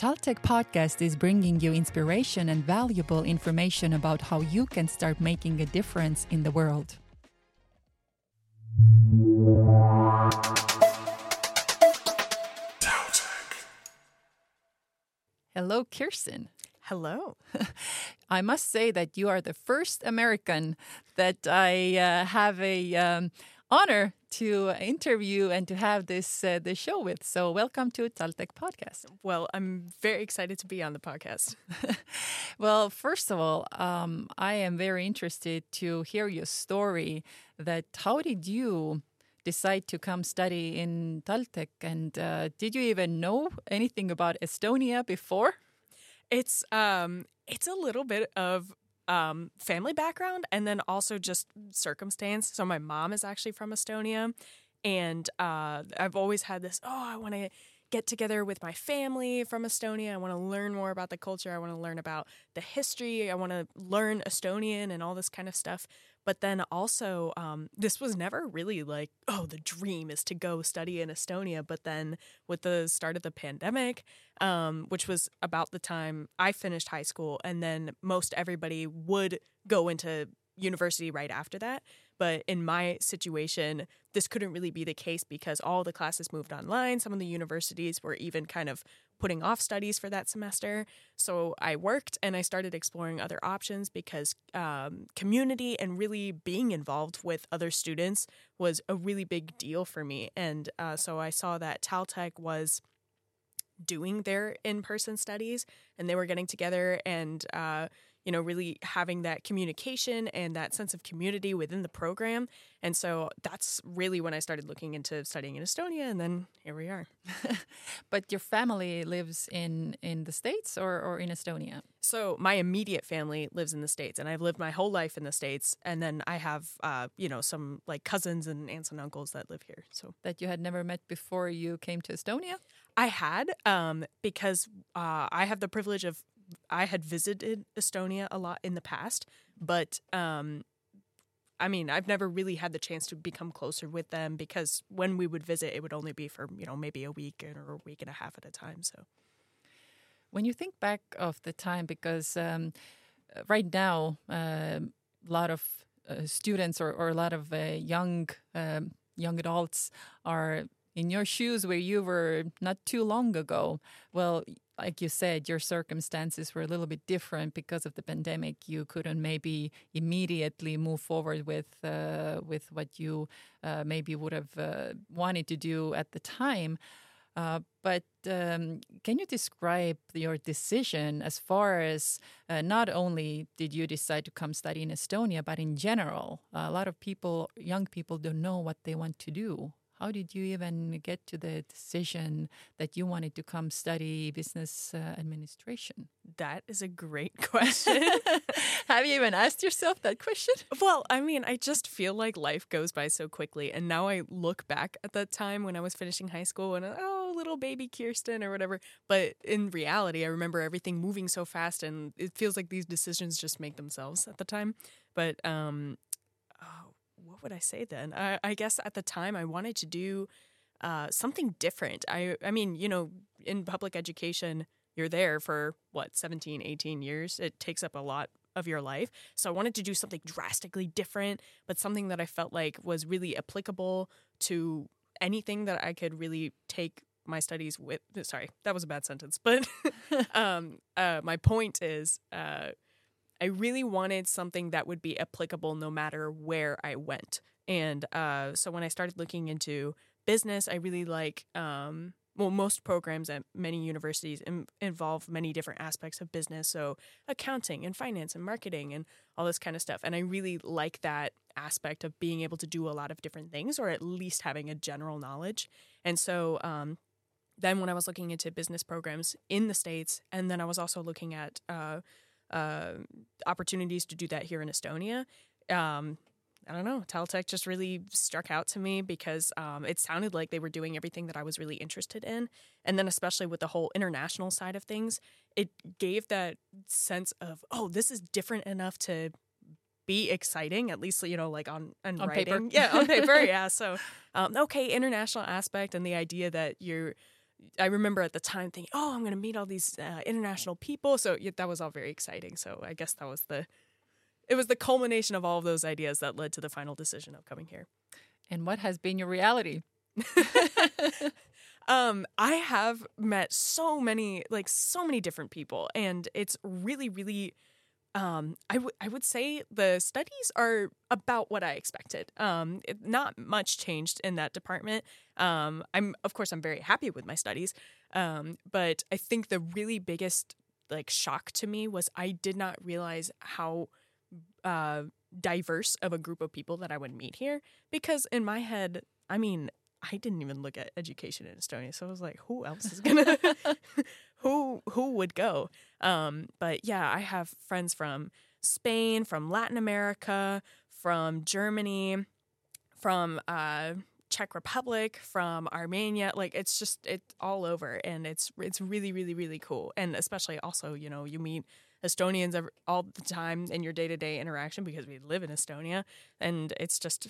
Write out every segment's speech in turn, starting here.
Taltech podcast is bringing you inspiration and valuable information about how you can start making a difference in the world. Hello, Kirsten. Hello. I must say that you are the first American that I uh, have a um, honor to interview and to have this uh, this show with. So welcome to Taltech podcast. Well, I'm very excited to be on the podcast. well, first of all, um, I am very interested to hear your story. That how did you decide to come study in Taltech, and uh, did you even know anything about Estonia before? It's um, it's a little bit of um, family background and then also just circumstance. So my mom is actually from Estonia, and uh, I've always had this. Oh, I want to get together with my family from Estonia. I want to learn more about the culture. I want to learn about the history. I want to learn Estonian and all this kind of stuff. But then also, um, this was never really like, oh, the dream is to go study in Estonia. But then with the start of the pandemic, um, which was about the time I finished high school, and then most everybody would go into university right after that. But in my situation, this couldn't really be the case because all the classes moved online. Some of the universities were even kind of putting off studies for that semester. So I worked and I started exploring other options because um, community and really being involved with other students was a really big deal for me. And uh, so I saw that Taltech was doing their in person studies and they were getting together and uh, you know, really having that communication and that sense of community within the program. And so that's really when I started looking into studying in Estonia, and then here we are. but your family lives in in the states or or in Estonia? So my immediate family lives in the states, and I've lived my whole life in the states. And then I have, uh, you know, some like cousins and aunts and uncles that live here. So that you had never met before you came to Estonia. I had, um, because uh, I have the privilege of I had visited Estonia a lot in the past, but um, I mean, I've never really had the chance to become closer with them because when we would visit, it would only be for you know maybe a week or a week and a half at a time. So, when you think back of the time, because um, right now uh, a lot of uh, students or, or, a lot of uh, young um, young adults are in your shoes where you were not too long ago. Well, like you said, your circumstances were a little bit different because of the pandemic. You couldn't maybe immediately move forward with uh, with what you uh, maybe would have uh, wanted to do at the time. Uh, but um, can you describe your decision as far as uh, not only did you decide to come study in Estonia, but in general, a lot of people, young people, don't know what they want to do. How did you even get to the decision that you wanted to come study business uh, administration? That is a great question. Have you even asked yourself that question? Well, I mean, I just feel like life goes by so quickly. And now I look back at that time when I was finishing high school and, oh, little baby Kirsten or whatever. But in reality, I remember everything moving so fast and it feels like these decisions just make themselves at the time. But um, what would I say then? I, I guess at the time I wanted to do uh, something different. I, I mean, you know, in public education, you're there for what, 17, 18 years. It takes up a lot of your life. So I wanted to do something drastically different, but something that I felt like was really applicable to anything that I could really take my studies with. Sorry, that was a bad sentence, but um, uh, my point is. Uh, I really wanted something that would be applicable no matter where I went. And uh, so when I started looking into business, I really like, um, well, most programs at many universities Im- involve many different aspects of business. So accounting and finance and marketing and all this kind of stuff. And I really like that aspect of being able to do a lot of different things or at least having a general knowledge. And so, um, then when I was looking into business programs in the States, and then I was also looking at uh, uh, opportunities to do that here in Estonia. Um, I don't know. Taltech just really struck out to me because um, it sounded like they were doing everything that I was really interested in. And then, especially with the whole international side of things, it gave that sense of, oh, this is different enough to be exciting, at least, you know, like on, on, on writing. Paper. Yeah, on paper. yeah. So, um, okay, international aspect and the idea that you're I remember at the time thinking, "Oh, I'm going to meet all these uh, international people." So yeah, that was all very exciting. So I guess that was the it was the culmination of all of those ideas that led to the final decision of coming here. And what has been your reality? um, I have met so many, like so many different people, and it's really, really. Um, I would I would say the studies are about what I expected. Um, it, not much changed in that department. Um, I'm of course I'm very happy with my studies. Um, but I think the really biggest like shock to me was I did not realize how uh, diverse of a group of people that I would meet here. Because in my head, I mean, I didn't even look at education in Estonia, so I was like, who else is gonna, who who would go? Um, but yeah, I have friends from Spain, from Latin America, from Germany, from uh, Czech Republic, from Armenia. Like it's just it's all over, and it's it's really really really cool. And especially also, you know, you meet Estonians all the time in your day to day interaction because we live in Estonia, and it's just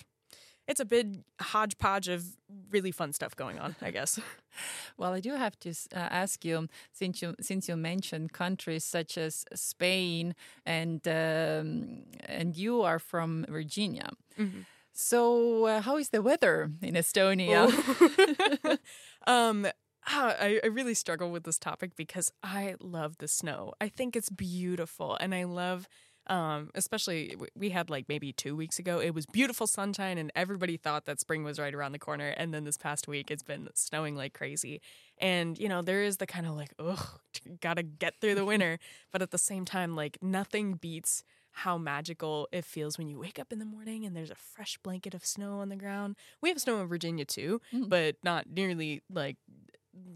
it's a big hodgepodge of really fun stuff going on, I guess. well, I do have to uh, ask you since you since you mentioned countries such as Spain and um, and you are from Virginia. Mm-hmm. So, uh, how is the weather in Estonia? um, ah, I, I really struggle with this topic because I love the snow. I think it's beautiful, and I love um, especially we had like maybe two weeks ago it was beautiful sunshine and everybody thought that spring was right around the corner and then this past week it's been snowing like crazy and you know there is the kind of like ugh gotta get through the winter but at the same time like nothing beats how magical it feels when you wake up in the morning and there's a fresh blanket of snow on the ground we have snow in virginia too mm. but not nearly like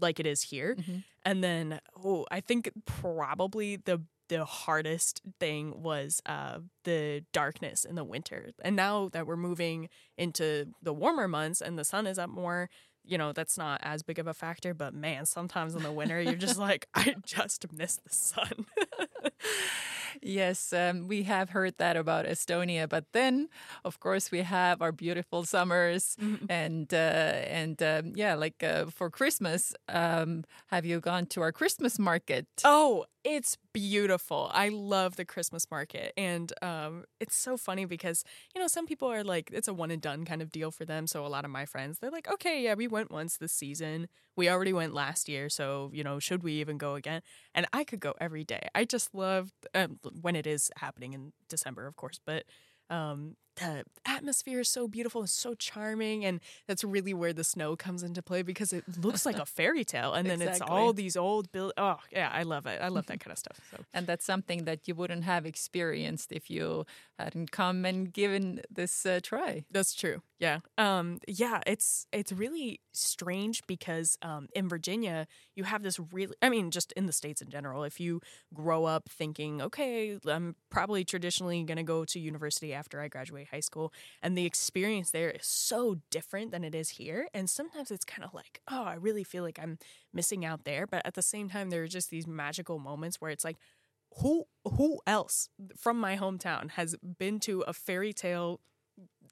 like it is here. Mm-hmm. And then oh, I think probably the the hardest thing was uh, the darkness in the winter. And now that we're moving into the warmer months and the sun is up more, you know, that's not as big of a factor. But man, sometimes in the winter, you're just like, I just miss the sun. yes, um, we have heard that about Estonia, but then, of course, we have our beautiful summers, mm-hmm. and uh, and um, yeah, like uh, for Christmas, um, have you gone to our Christmas market? Oh, it's beautiful. I love the Christmas market. And um, it's so funny because, you know, some people are like, it's a one and done kind of deal for them. So a lot of my friends, they're like, okay, yeah, we went once this season. We already went last year. So, you know, should we even go again? And I could go every day. I just love um, when it is happening in December, of course. But um, the atmosphere is so beautiful and so charming and that's really where the snow comes into play because it looks like a fairy tale and then exactly. it's all these old build oh yeah i love it i love that kind of stuff so and that's something that you wouldn't have experienced if you hadn't come and given this uh, try that's true yeah um yeah it's it's really strange because um in virginia you have this really i mean just in the states in general if you grow up thinking okay i'm probably traditionally going to go to university after i graduate high school and the experience there is so different than it is here and sometimes it's kind of like oh i really feel like i'm missing out there but at the same time there are just these magical moments where it's like who who else from my hometown has been to a fairy tale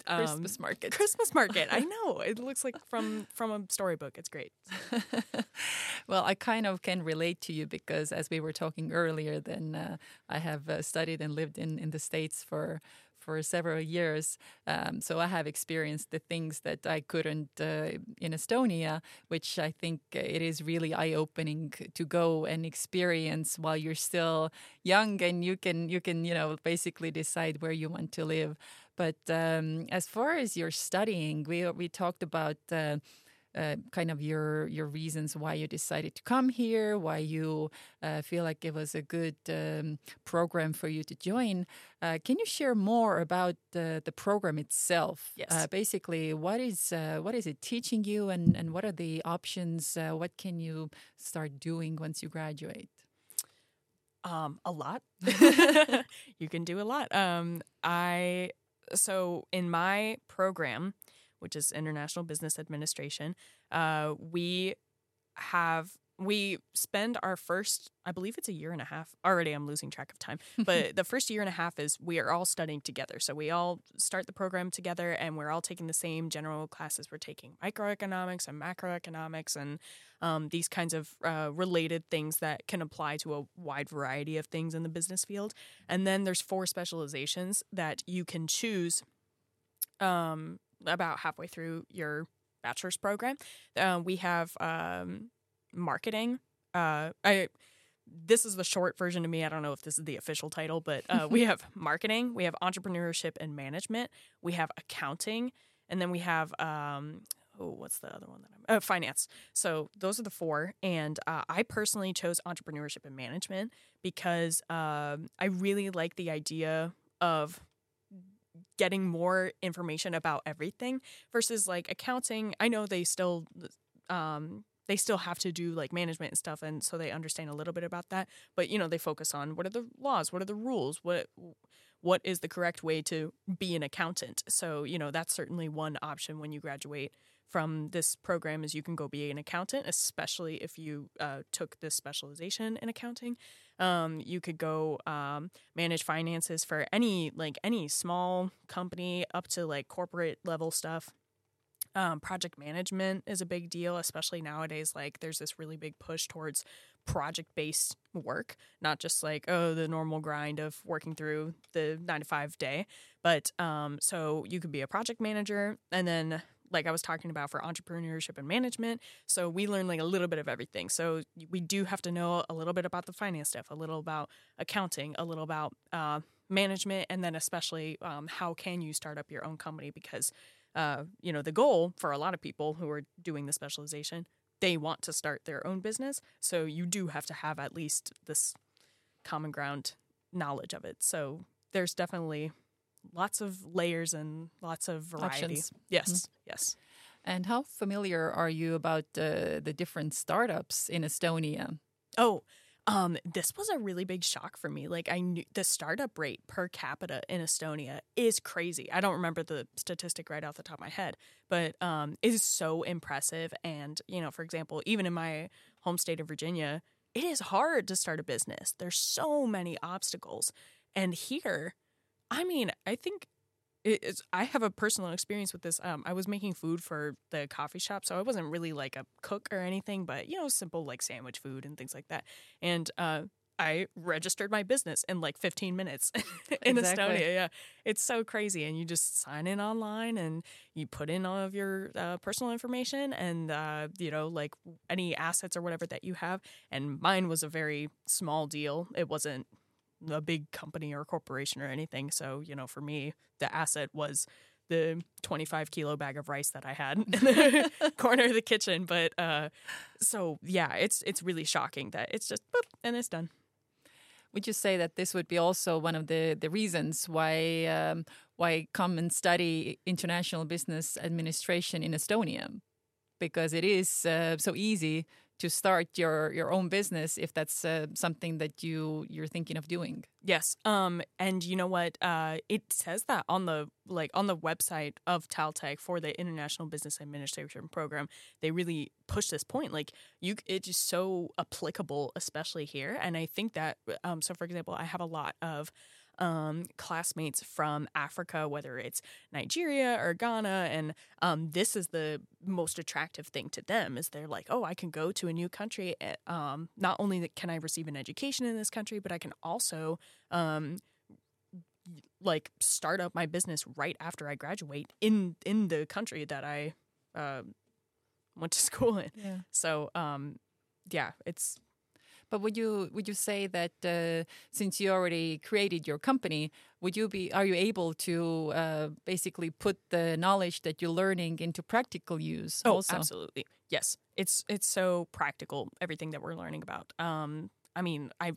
um, Christmas market. Christmas market. I know. It looks like from from a storybook. It's great. well, I kind of can relate to you because as we were talking earlier, then uh, I have uh, studied and lived in in the states for for several years. Um, so I have experienced the things that I couldn't uh, in Estonia, which I think it is really eye opening to go and experience while you're still young and you can you can you know basically decide where you want to live. But um, as far as your studying, we we talked about. Uh, uh, kind of your your reasons why you decided to come here, why you uh, feel like it was a good um, program for you to join. Uh, can you share more about the the program itself? Yes. Uh, basically, what is uh, what is it teaching you, and and what are the options? what can you start doing once you graduate? Um, a lot. you can do a lot. Um, I so in my program which is International Business Administration, uh, we have we spend our first i believe it's a year and a half already i'm losing track of time but the first year and a half is we are all studying together. So we all start the program together and we're all taking the same general classes. We're taking microeconomics and macroeconomics and um, these kinds of uh, related things that can apply to a wide variety of things in the business field. And then there's four specializations that you can choose um, about halfway through your bachelor's program uh, we have um, marketing. Uh, I this is the short version to me. I don't know if this is the official title, but uh, we have marketing, we have entrepreneurship and management, we have accounting, and then we have um, oh, what's the other one that I'm? Oh, finance. So those are the four, and uh, I personally chose entrepreneurship and management because um, I really like the idea of getting more information about everything versus like accounting. I know they still um, they still have to do like management and stuff and so they understand a little bit about that. But you know they focus on what are the laws what are the rules what what is the correct way to be an accountant. So you know that's certainly one option when you graduate from this program is you can go be an accountant especially if you uh, took this specialization in accounting um, you could go um, manage finances for any like any small company up to like corporate level stuff um, project management is a big deal, especially nowadays. Like, there's this really big push towards project based work, not just like, oh, the normal grind of working through the nine to five day. But um, so you could be a project manager and then like I was talking about for entrepreneurship and management. So we learn like a little bit of everything. So we do have to know a little bit about the finance stuff, a little about accounting, a little about uh, management, and then especially um, how can you start up your own company because uh, you know, the goal for a lot of people who are doing the specialization, they want to start their own business. So you do have to have at least this common ground knowledge of it. So there's definitely lots of layers and lots of variety. Options. Yes, mm-hmm. yes. And how familiar are you about uh, the different startups in Estonia? Oh, um, this was a really big shock for me. Like I knew the startup rate per capita in Estonia is crazy. I don't remember the statistic right off the top of my head, but um, it is so impressive. And you know, for example, even in my home state of Virginia, it is hard to start a business. There's so many obstacles, and here, I mean, I think it's, I have a personal experience with this. Um, I was making food for the coffee shop, so I wasn't really like a cook or anything, but you know, simple like sandwich food and things like that. And uh, I registered my business in like 15 minutes in exactly. Estonia. Yeah, it's so crazy, and you just sign in online and you put in all of your uh, personal information and uh, you know like any assets or whatever that you have. And mine was a very small deal. It wasn't a big company or corporation or anything. So, you know, for me, the asset was the 25 kilo bag of rice that I had in the corner of the kitchen. But uh, so yeah, it's it's really shocking that it's just boop and it's done. Would you say that this would be also one of the the reasons why um, why come and study international business administration in Estonia? Because it is uh, so easy to start your your own business if that's uh, something that you you're thinking of doing. Yes um and you know what uh it says that on the like on the website of taltech for the international business administration program they really push this point like you it's just so applicable especially here and i think that um so for example i have a lot of um, classmates from Africa, whether it's Nigeria or Ghana, and um, this is the most attractive thing to them. Is they're like, oh, I can go to a new country. Eh, um, not only can I receive an education in this country, but I can also um, like start up my business right after I graduate in in the country that I uh, went to school in. Yeah. So um, yeah, it's but would you would you say that uh, since you already created your company, would you be are you able to uh, basically put the knowledge that you're learning into practical use? Oh, also? absolutely. Yes, it's it's so practical everything that we're learning about. Um, I mean, I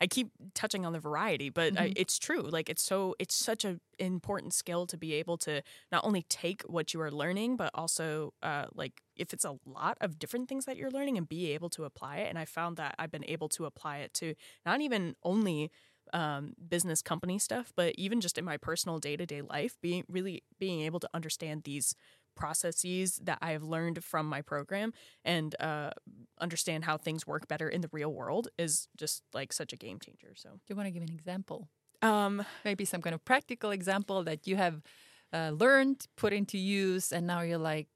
I keep touching on the variety, but mm-hmm. I, it's true. Like it's so it's such an important skill to be able to not only take what you are learning, but also uh, like if it's a lot of different things that you're learning and be able to apply it. And I found that I've been able to apply it to not even only um, business company stuff, but even just in my personal day to day life, being really being able to understand these processes that I have learned from my program and uh, understand how things work better in the real world is just like such a game changer. So, do you want to give an example? Um, Maybe some kind of practical example that you have uh, learned, put into use, and now you're like,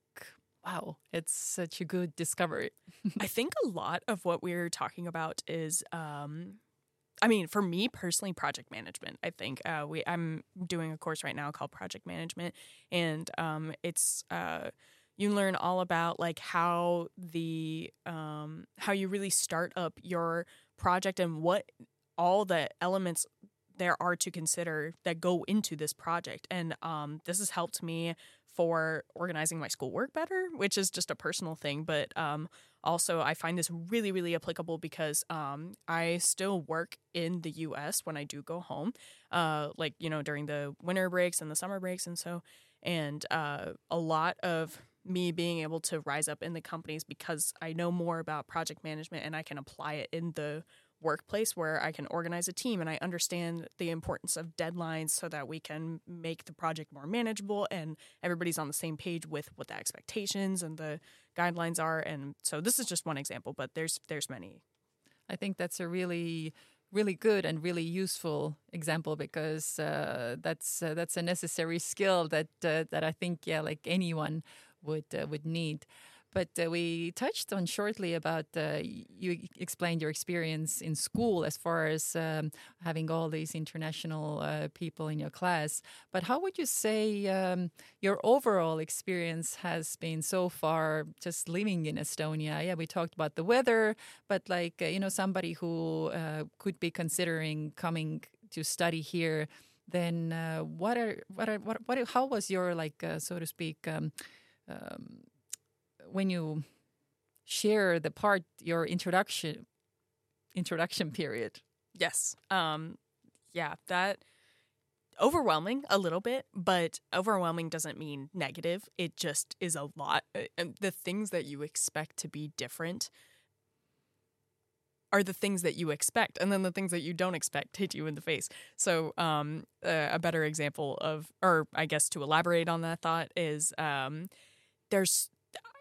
wow, it's such a good discovery. I think a lot of what we're talking about is um, I mean, for me personally, project management. I think uh, we I'm doing a course right now called Project Management, and um, it's uh, you learn all about like how the um, how you really start up your project and what all the elements there are to consider that go into this project. And um, this has helped me for organizing my schoolwork better, which is just a personal thing. But um, also, I find this really, really applicable because um, I still work in the US when I do go home, uh, like, you know, during the winter breaks and the summer breaks. And so, and uh, a lot of me being able to rise up in the companies because I know more about project management and I can apply it in the workplace where I can organize a team and I understand the importance of deadlines so that we can make the project more manageable and everybody's on the same page with what the expectations and the guidelines are and so this is just one example but there's there's many. I think that's a really really good and really useful example because uh, that's uh, that's a necessary skill that uh, that I think yeah like anyone would uh, would need. But uh, we touched on shortly about uh, you explained your experience in school as far as um, having all these international uh, people in your class. But how would you say um, your overall experience has been so far just living in Estonia? Yeah, we talked about the weather, but like, uh, you know, somebody who uh, could be considering coming to study here then uh, what are what are what, what how was your like so to speak um, um, when you share the part your introduction introduction period. Yes. Um yeah, that overwhelming a little bit, but overwhelming doesn't mean negative. It just is a lot. Uh, and the things that you expect to be different are the things that you expect, and then the things that you don't expect hit you in the face. So, um, uh, a better example of, or I guess to elaborate on that thought, is um, there's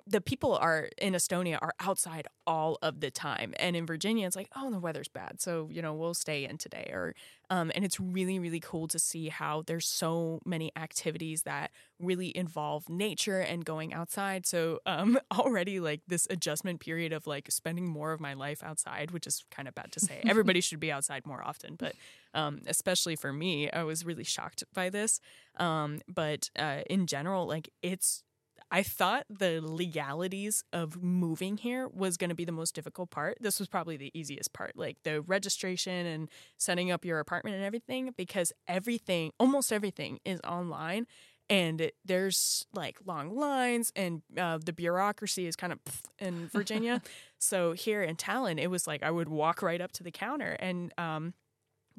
the people are in Estonia are outside all of the time, and in Virginia, it's like, oh, the weather's bad, so you know we'll stay in today. Or, um, and it's really really cool to see how there's so many activities that really involve nature and going outside. So um, already like this adjustment period of like spending more of my life outside, which is kind of bad to say. Everybody should be outside more often, but um, especially for me, I was really shocked by this. Um, but uh, in general, like it's I thought the legalities of moving here was going to be the most difficult part. This was probably the easiest part, like the registration and setting up your apartment and everything, because everything, almost everything, is online. And it, there's like long lines, and uh, the bureaucracy is kind of in Virginia. so here in Tallinn, it was like I would walk right up to the counter, and um,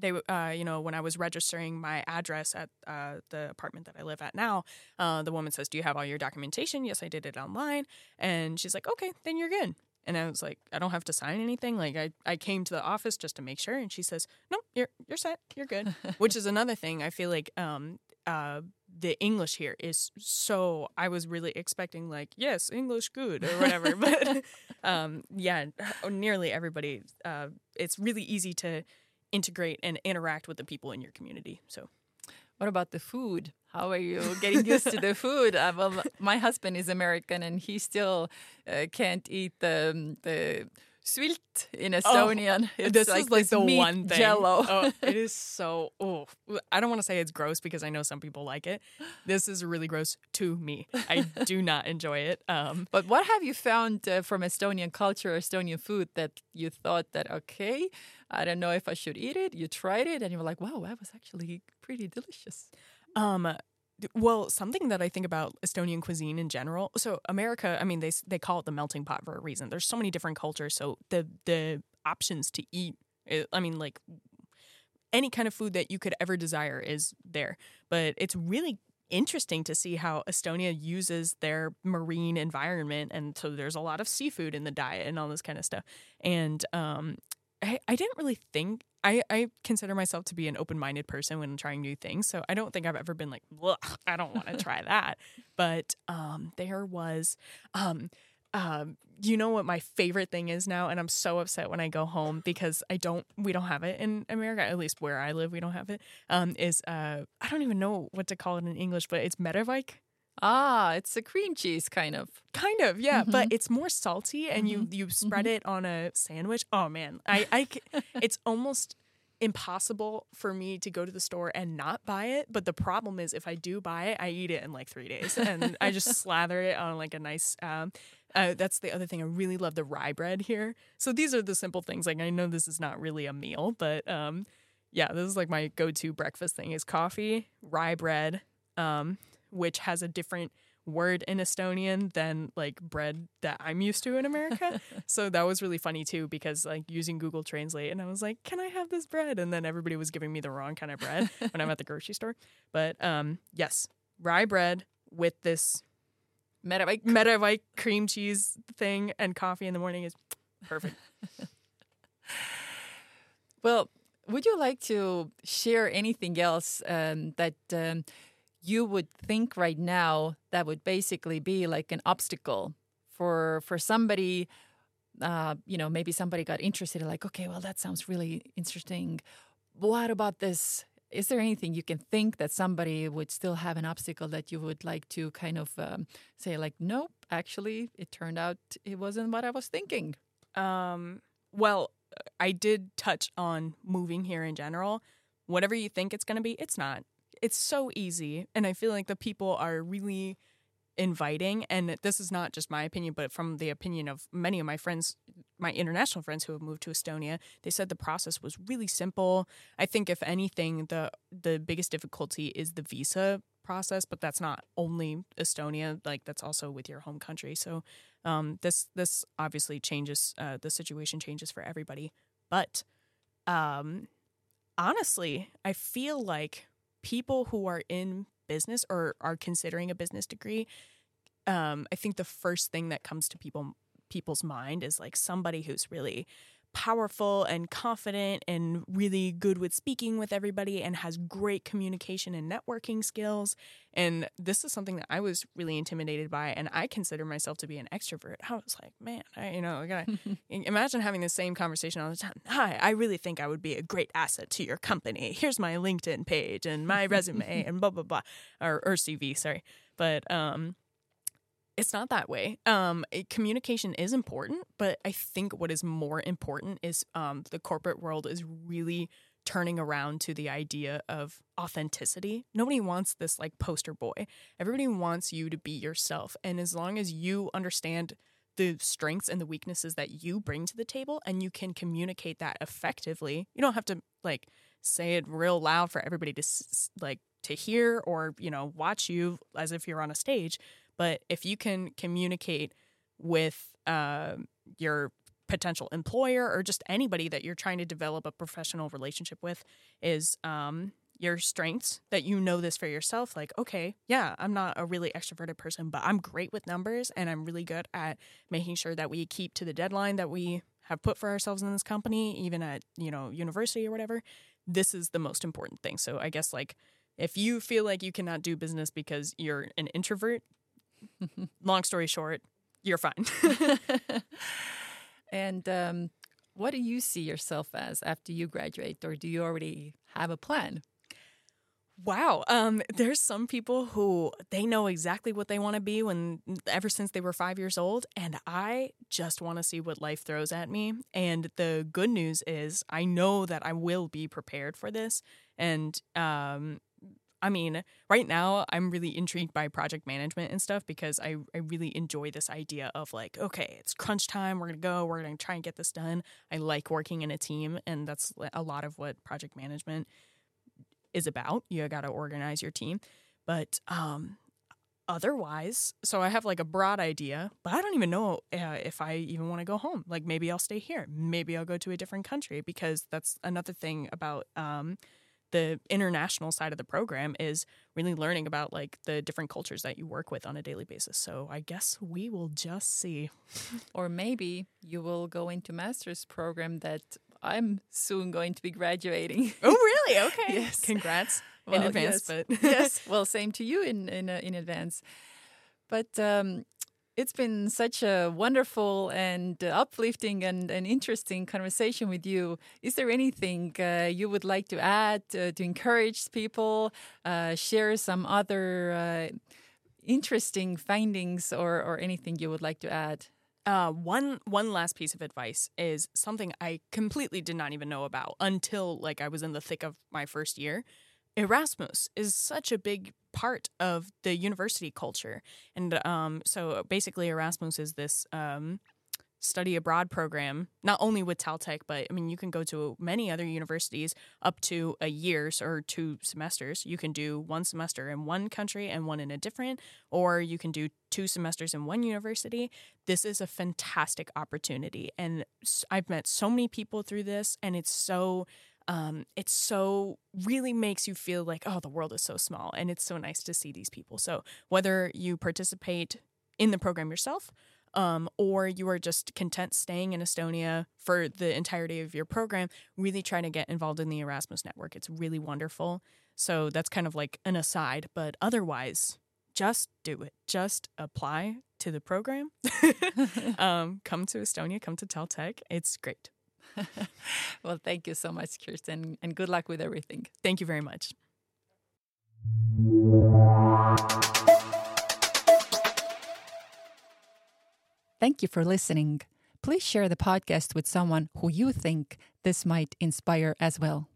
they uh, you know when i was registering my address at uh, the apartment that i live at now uh, the woman says do you have all your documentation? Yes i did it online. And she's like okay then you're good. And i was like i don't have to sign anything. Like i, I came to the office just to make sure. And she says no you're you're set. You're good. Which is another thing i feel like um, uh, the English here is so. I was really expecting like yes, English good or whatever, but um, yeah, nearly everybody. Uh, it's really easy to integrate and interact with the people in your community. So, what about the food? How are you getting used to the food? Uh, well, my husband is American and he still uh, can't eat the the sült in Estonian. Oh, this like is like the one thing. Jello. oh, it is so. Oh, I don't want to say it's gross because I know some people like it. This is really gross to me. I do not enjoy it. Um, but what have you found uh, from Estonian culture, Estonian food that you thought that okay, I don't know if I should eat it. You tried it and you were like, wow, that was actually pretty delicious. Um, well, something that I think about Estonian cuisine in general. So America, I mean, they they call it the melting pot for a reason. There's so many different cultures, so the the options to eat. Eh, I mean, like any kind of food that you could ever desire is there. But it's really interesting to see how Estonia uses their marine environment, and so there's a lot of seafood in the diet and all this kind of stuff. And um, I, I didn't really think I, I consider myself to be an open minded person when trying new things. So I don't think I've ever been like, I don't want to try that. But um, there was, um, um, you know what my favorite thing is now, and I'm so upset when I go home because I don't, we don't have it in America, at least where I live, we don't have it. Um, is uh, I don't even know what to call it in English, but it's Merevaik. Ah, it's a cream cheese kind of. Kind of, yeah, mm-hmm. but it's more salty, and mm-hmm. you you spread mm-hmm. it on a sandwich. Oh man, I I it's almost impossible for me to go to the store and not buy it. But the problem is, if I do buy it, I eat it in like three days, and I just slather it on like a nice. Um, uh, that's the other thing. I really love the rye bread here. So these are the simple things. Like I know this is not really a meal, but um, yeah, this is like my go-to breakfast thing: is coffee, rye bread, um, which has a different word in Estonian than like bread that I'm used to in America. so that was really funny too because like using Google Translate and I was like, "Can I have this bread?" and then everybody was giving me the wrong kind of bread when I'm at the grocery store. But um yes, rye bread with this Merevaik Merevaik cream cheese thing and coffee in the morning is perfect. well, would you like to share anything else um, that um, you would think right now that would basically be like an obstacle for for somebody uh, you know maybe somebody got interested like okay well that sounds really interesting. What about this? Is there anything you can think that somebody would still have an obstacle that you would like to kind of um, say like nope actually it turned out it wasn't what i was thinking. Um, well i did touch on moving here in general. Whatever you think it's going to be it's not it's so easy and i feel like the people are really inviting and this is not just my opinion but from the opinion of many of my friends my international friends who have moved to Estonia they said the process was really simple. I think if anything the the biggest difficulty is the visa process but that's not only Estonia like that's also with your home country. So um, this this obviously changes uh, the situation changes for everybody. But um, honestly i feel like people who are in business or are considering a business degree, um, I think the first thing that comes to people people's mind is like somebody who's really powerful and confident and really good with speaking with everybody and has great communication and networking skills. And this is something that I was really intimidated by. And I consider myself to be an extrovert. I was like, man, I, you know, I gotta imagine having the same conversation all the time. Hi, I really think I would be a great asset to your company. Here's my LinkedIn page and my resume and blah, blah, blah, or, or CV, sorry. But, um, it's not that way. Um, communication is important, but I think what is more important is um, the corporate world is really turning around to the idea of authenticity. Nobody wants this like poster boy. Everybody wants you to be yourself. And as long as you understand the strengths and the weaknesses that you bring to the table and you can communicate that effectively, you don't have to like say it real loud for everybody to like to hear or, you know, watch you as if you're on a stage but if you can communicate with uh, your potential employer or just anybody that you're trying to develop a professional relationship with, is um, your strengths that you know this for yourself like okay yeah i'm not a really extroverted person but i'm great with numbers and i'm really good at making sure that we keep to the deadline that we have put for ourselves in this company even at you know university or whatever. This is the most important thing. So i guess like if you feel like you cannot do business because you're an introvert long story short, you're fine. and um, what do you see yourself as after you graduate, or do you already have a plan? Wow. Um, there's some people who they know exactly what they want to be when ever since they were five years old. And I just want to see what life throws at me. And the good news is I know that I will be prepared for this. And um, I mean, right now I'm really intrigued by project management and stuff because I, I really enjoy this idea of like, okay, it's crunch time. We're going to go. We're going to try and get this done. I like working in a team, and that's a lot of what project management is about. You got to organize your team. But um, otherwise, so I have like a broad idea, but I don't even know uh, if I even want to go home. Like maybe I'll stay here. Maybe I'll go to a different country because that's another thing about. Um, the international side of the program is really learning about like the different cultures that you work with on a daily basis. So I guess we will just see. or maybe you will go into master's program that I'm soon going to be graduating. Oh, really? Okay. Yes. Congrats in advance. yes. But yes. Well, same to you in in uh, in advance. But um, it's been such a wonderful and uh, uplifting and, and interesting conversation with you. Is there anything uh, you would like to add uh, to encourage people? Uh, share some other uh, interesting findings or or anything you would like to add? Uh, one one last piece of advice is something I completely did not even know about until like I was in the thick of my first year. Erasmus is such a big part of the university culture, and um, so basically Erasmus is this um, study abroad program, not only with TalTech, but I mean you can go to many other universities up to a year's or two semesters. You can do one semester in one country and one in a different, or you can do two semesters in one university. This is a fantastic opportunity. And I've met so many people through this and it's so um, it so really makes you feel like oh the world is so small and it's so nice to see these people. So whether you participate in the program yourself um, or you are just content staying in estonia for the entirety of your program really try to get involved in the erasmus network. It's really wonderful. So that's kind of like an aside but otherwise just do it. Just apply to the program. Um, come to estonia come to TalTech it's great well, thank you so much, Kirsten, and good luck with everything. thank you very much Thank you for listening. Please share the podcast with someone who you think this might inspire as well.